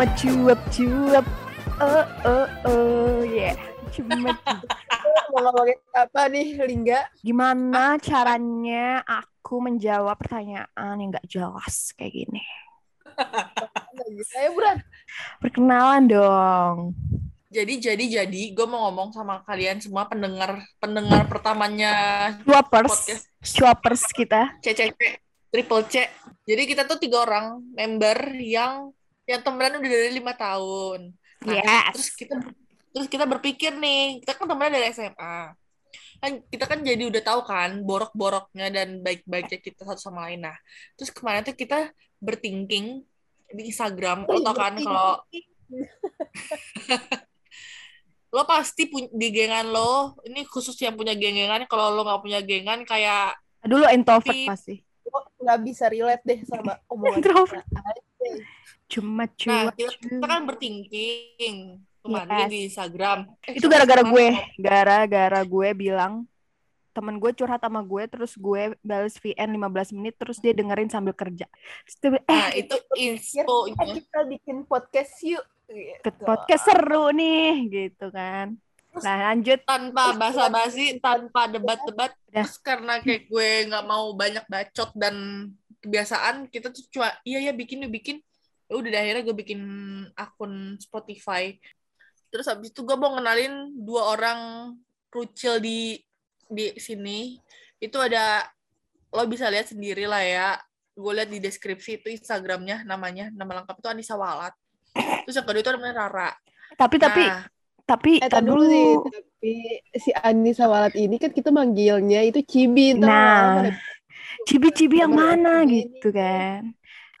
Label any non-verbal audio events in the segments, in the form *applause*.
Cuma cuap-cuap. Oh, oh, oh, yeah. Cuma. *laughs* Mau ngomongin apa nih, Lingga? Gimana caranya aku menjawab pertanyaan yang gak jelas kayak gini? *laughs* Ayo, Bran. Perkenalan dong. Jadi jadi jadi gue mau ngomong sama kalian semua pendengar pendengar pertamanya Cuapers. podcast Cuapers kita. CCC Triple C. Jadi kita tuh tiga orang member yang yang temenan udah dari lima tahun. Nah, Yes. Terus kita terus kita berpikir nih, kita kan temenan dari SMA. Kan kita kan jadi udah tahu kan borok-boroknya dan baik-baiknya kita satu sama lain. Nah, terus kemarin tuh kita berthinking di Instagram, lo tau kan kalau *laughs* lo pasti punya di gengan lo ini khusus yang punya geng-gengan kalau lo nggak punya gengan kayak Dulu introvert Pip. pasti. Gue nggak bisa relate deh sama omongan *laughs* Introvert. kita. Aja. Cuma nah kita, kita kan berthinking kemarin Yes. di Instagram Eh, Itu gara-gara gue. Gara-gara gue bilang temen gue curhat sama gue terus gue balas VN 15 menit terus dia dengerin sambil kerja. Terus dia bilang, eh nah itu Eh, infonya kita bikin podcast yuk. Gitu. podcast seru nih gitu kan. Nah lanjut. tanpa basa-basi tanpa debat-debat terus karena kayak gue nggak mau banyak bacot dan kebiasaan kita tuh cuma iya ya bikin yuk bikin. Ya udah akhirnya gue bikin akun Spotify. Terus habis itu gue mau ngenalin dua orang rucil di di sini. Itu ada lo bisa lihat sendiri lah ya. Gue lihat di deskripsi itu Instagramnya namanya. Nama lengkap itu Anissa Walat terus yang kedua itu namanya Rara tapi tapi Nah, tapi Eh, tar tar dulu nih. Tapi si Anissa Walat ini kan kita manggilnya itu Cibi. Nah, cibi-cibi yang mana gitu ini. kan.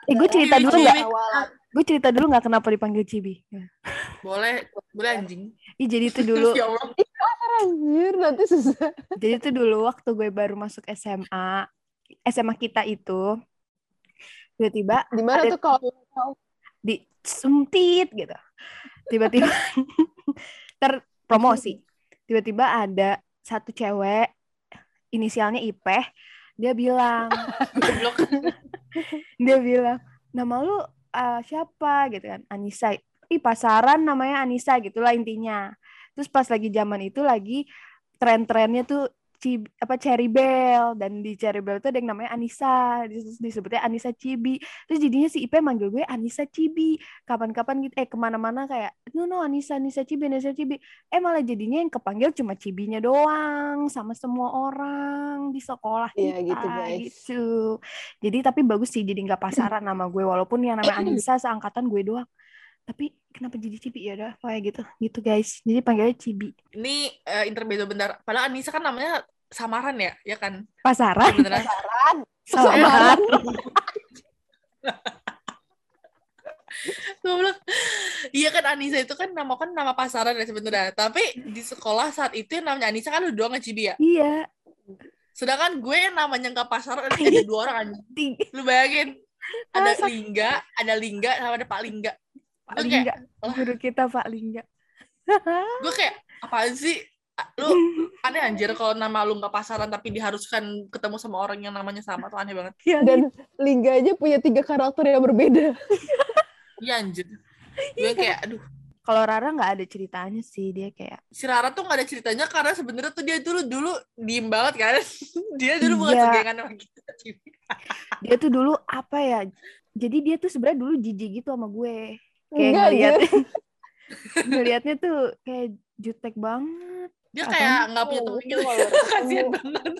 Eh gue cerita dulu Cibi-cibi. nggak? Gue cerita dulu nggak kenapa dipanggil cibi. boleh boleh anjing Ih jadi itu *laughs* dulu, ya Anjir, nanti susah. jadi itu dulu waktu gue baru masuk SMA, SMA kita itu tiba-tiba Di mana tuh kalau di sumtit gitu. Tiba-tiba *laughs* terpromosi. Tiba-tiba ada satu cewek inisialnya Ipeh, dia bilang, *laughs* dia bilang, "Nama lu uh, siapa?" gitu kan. Anissa. Ih, pasaran namanya Anissa gitulah intinya. Terus pas lagi zaman itu lagi tren-trennya tuh Cib, apa Cherry Bell dan di Cherry Bell itu ada yang namanya Anissa Dis- disebutnya Anissa Cibi terus jadinya si Ipe manggil gue Anissa Cibi kapan-kapan gitu eh ke mana-mana kayak no no Anissa Anissa Cibi Anissa Cibi eh malah jadinya yang kepanggil cuma Cibinya doang sama semua orang di sekolah Iya, kita gitu, guys. gitu. jadi tapi bagus sih jadi nggak pasaran nama gue walaupun yang namanya *clears throat* Anissa seangkatan gue doang tapi kenapa jadi Cibi? Ya udah kayak gitu. Gitu guys. Jadi panggilnya Cibi. Ini eh, intermezzo bentar. Padahal Anissa kan namanya samaran ya ya kan? Pasaran. Sebenarnya Pasaran. samaran. *laughs* Goblok. iya kan Anissa itu kan nama kan nama pasaran ya sebenarnya. Tapi di sekolah saat itu yang namanya Anissa kan udah doang Cibi ya? Iya. Sedangkan gue yang namanya nggak pasaran ada ada *laughs* dua orang anjing. Lu bayangin ada Lingga ada Lingga sama ada Pak Lingga Pak Gue Lingga. Kayak, guru kita Pak Lingga. *laughs* Gue kayak apaan sih? Lu *laughs* aneh anjir kalau nama lu nggak pasaran tapi diharuskan ketemu sama orang yang namanya sama tuh aneh banget. Ya, Dan Lingga aja punya tiga karakter yang berbeda. *laughs* iya anjir. Gue kayak aduh. Kalau Rara nggak ada ceritanya sih dia kayak si Rara tuh gak ada ceritanya karena sebenarnya tuh dia dulu dulu diem banget kan. Dia dulu bukan Iya. segengan sama kita dia tuh dulu apa ya jadi dia tuh sebenarnya dulu jijik gitu sama gue kayak Enggak, ngeliat *laughs* ngeliatnya tuh kayak jutek banget dia kayak nggak punya temen gitu *laughs* kasian banget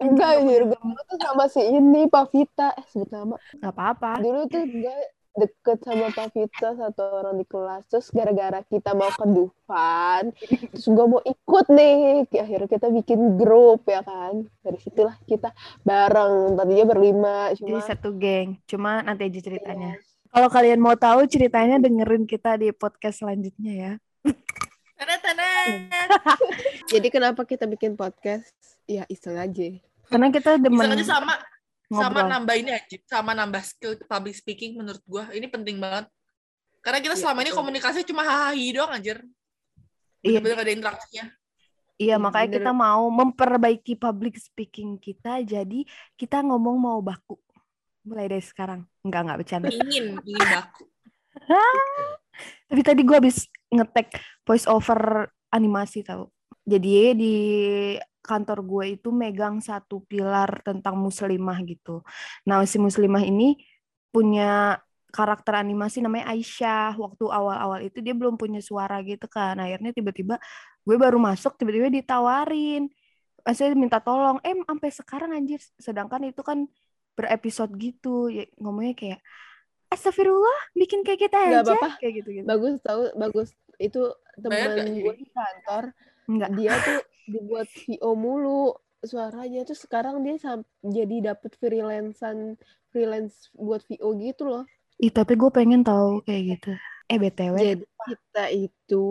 Enggak, anjir. Gue tuh sama si ini, Pak Vita. Eh, sebut nama. nggak apa-apa Dulu tuh gue deket sama Pak Vita, satu orang di kelas. Terus gara-gara kita mau ke Dufan, terus gue mau ikut nih. Akhirnya kita bikin grup, ya kan. Dari situlah kita bareng. Tadinya berlima. jadi Cuma satu geng cuma nanti aja ceritanya Iya. Kalau kalian mau tahu ceritanya dengerin kita di podcast selanjutnya ya. *laughs* Jadi kenapa kita bikin podcast? Ya iseng aja. karena kita demen Bisa aja sama sama ngobrol nambah ini aja sama nambah skill public speaking menurut gua ini penting banget karena kita Iya, selama ini betul. komunikasi cuma hahaha doang anjir Iya. bener-bener gak ada interaksinya Iya, Iya, makanya bener. kita mau memperbaiki public speaking kita. Jadi kita ngomong mau baku. Mulai dari sekarang. Enggak, enggak bercanda. ingin ingin baku Tapi tadi gue habis ngetek voice over animasi tau. Jadi di kantor gue itu megang satu pilar tentang muslimah gitu. Nah si muslimah ini punya karakter animasi namanya Aisyah. Waktu awal-awal itu dia belum punya suara gitu kan. Akhirnya tiba-tiba gue baru masuk tiba-tiba ditawarin. Saya minta tolong. Eh sampai sekarang anjir. Sedangkan itu kan berepisode gitu. Ya, ngomongnya kayak Astagfirullah, bikin kayak kita aja. apa-apa. Kayak gitu-gitu. bagus tahu bagus itu temen gue di kantor Enggak. dia tuh dibuat VO mulu suaranya tuh sekarang dia sam- jadi dapet freelancean freelance buat VO gitu loh Ih, tapi gue pengen tahu kayak gitu. Eh, BTW, jadi kita itu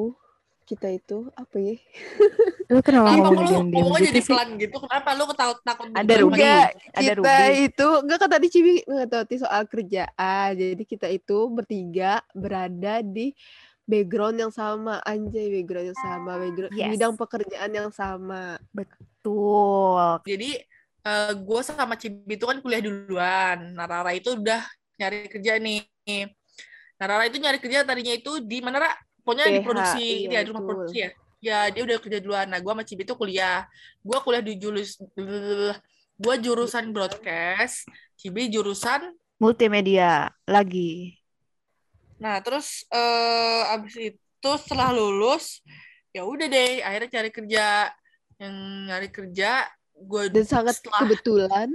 kita itu apa ya *laughs* lu kenapa ngomong lu diam-diam ngomongnya gitu jadi pelan gitu? Kenapa lu ketakut takut Ada gitu? Enggak, ada kita Ruby. itu enggak kan tadi Cibi ngetoti soal kerjaan jadi kita itu bertiga berada di background yang sama anjay background yang sama background Yes. bidang pekerjaan yang sama Betul. Jadi eh gue sama Cibi itu kan kuliah duluan. Nah, Rara itu udah nyari kerja nih. Nah, Rara itu nyari kerja tadinya itu di mana, Ra? Pokoknya di produksi, iya, di rumah betul. produksi ya. Ya, dia udah kerja duluan. Nah, gue sama Cibi itu kuliah. Gue kuliah di julus... Gue jurusan broadcast, Cibi jurusan... Multimedia lagi. Nah, terus eh abis itu setelah lulus, ya udah deh, akhirnya cari kerja. Yang nyari kerja, gue dan sangat setelah kebetulan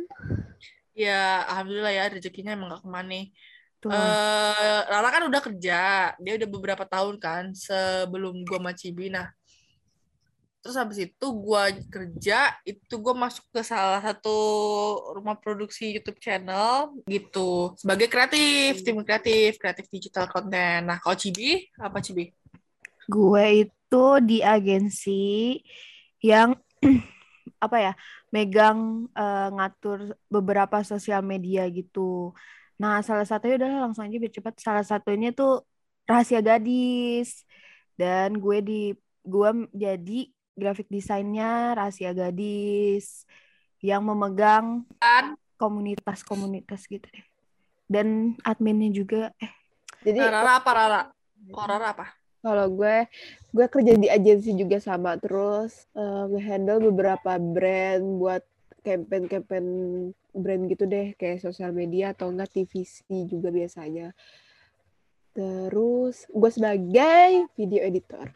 Ya, alhamdulillah ya rezekinya emang gak ke mana. Tuh. Eh, Rara kan udah kerja, dia udah beberapa tahun kan sebelum gua sama Cibi. Nah, terus habis itu gua kerja, itu gua masuk ke salah satu rumah produksi YouTube channel gitu sebagai kreatif, tim kreatif, kreatif digital content. Nah, kalau Cibi apa Cibi? Gue itu di agensi yang *clears throat* apa ya, megang eh, ngatur beberapa sosial media gitu. Nah, salah satunya udah langsung aja biar cepat. Salah satunya tuh Rahasia Gadis. Dan gue di gue jadi graphic desainnya Rahasia Gadis yang memegang Kan? komunitas-komunitas gitu deh. Dan adminnya juga eh jadi Rara apa Rara? Kalau Rara apa? kalau gue gue kerja di agensi juga sama terus eh, nge-handle beberapa brand buat campaign-campaign brand gitu deh kayak sosial media atau enggak TVC juga biasanya terus gue sebagai video editor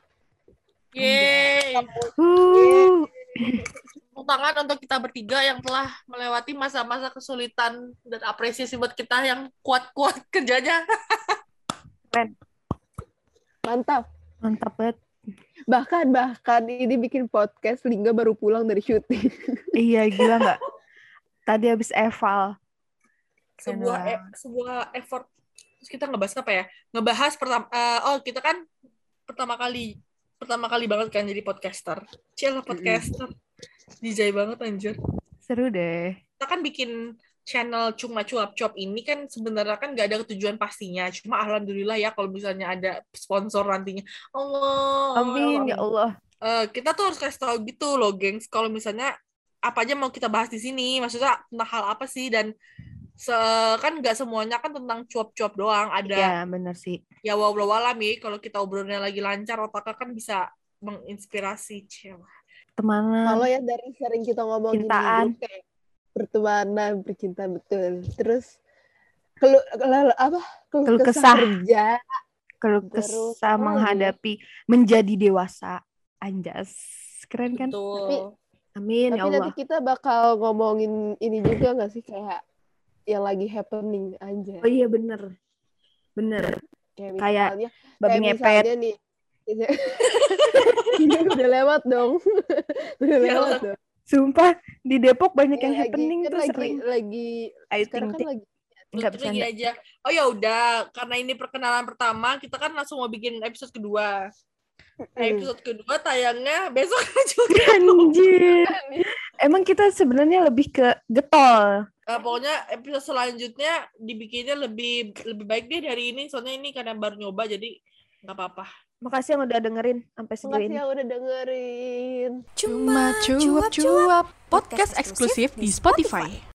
Yeay! uh, Tepuk tangan untuk kita bertiga yang telah melewati masa-masa kesulitan dan apresiasi buat kita yang kuat-kuat kerjanya. mantap mantap banget. bahkan bahkan ini bikin podcast Lingga baru pulang dari syuting Iya gila nggak? Tadi habis eval. Keren sebuah e- sebuah effort. Terus kita ngebahas apa ya? Ngebahas pertama eh, oh kita kan pertama kali pertama kali banget kan jadi podcaster. Cilah podcaster. Dijay banget anjir. Seru deh. Kita kan bikin channel cuma cuap cuap ini kan sebenarnya kan nggak ada tujuan pastinya. Cuma alhamdulillah ya kalau misalnya ada sponsor nantinya. Allah. Amin ya Allah. Eh, kita tuh harus kasih tahu gitu loh, gengs. Kalau misalnya apa aja mau kita bahas di sini, maksudnya tentang hal apa sih dan se kan nggak semuanya kan tentang cuap-cuap doang. Ada Iya bener sih. ya walau alami kalau kita obrolnya lagi lancar, otaknya kan bisa menginspirasi cewek. Temanan. kalau ya dari sering kita ngomongin di Cintaan. kayak pertemanan percintaan betul terus keluh- apa Keluh kesah kesah. kerja Kalau Terus kesah lagi? menghadapi menjadi dewasa. Anjas. Keren kan? Betul. Amin Tapi ya Allah. nanti kita bakal ngomongin ini juga gak sih kayak yang lagi happening aja. Oh iya bener. Bener. Kayak kayak misalnya, Babi kayak ngepet. nih. *laughs* udah lewat dong. *laughs* udah Ya lewat dong. Sumpah di Depok banyak yang Ya, happening kan tuh lagi, sering. lagi Ayo sekarang ting kan lagi Enggak aja. Oh ya udah, karena ini perkenalan pertama, kita kan langsung mau bikin episode kedua. Nah, episode kedua tayangnya besok *laughs* juga. Anjir. Emang kita sebenarnya lebih ke getol. Eh, pokoknya episode selanjutnya dibikinnya lebih lebih baik deh dari ini soalnya ini karena baru nyoba jadi nggak apa-apa Makasih yang udah dengerin sampai sejauh Makasih yang udah dengerin. Cuma cuap-cuap podcast eksklusif di Spotify.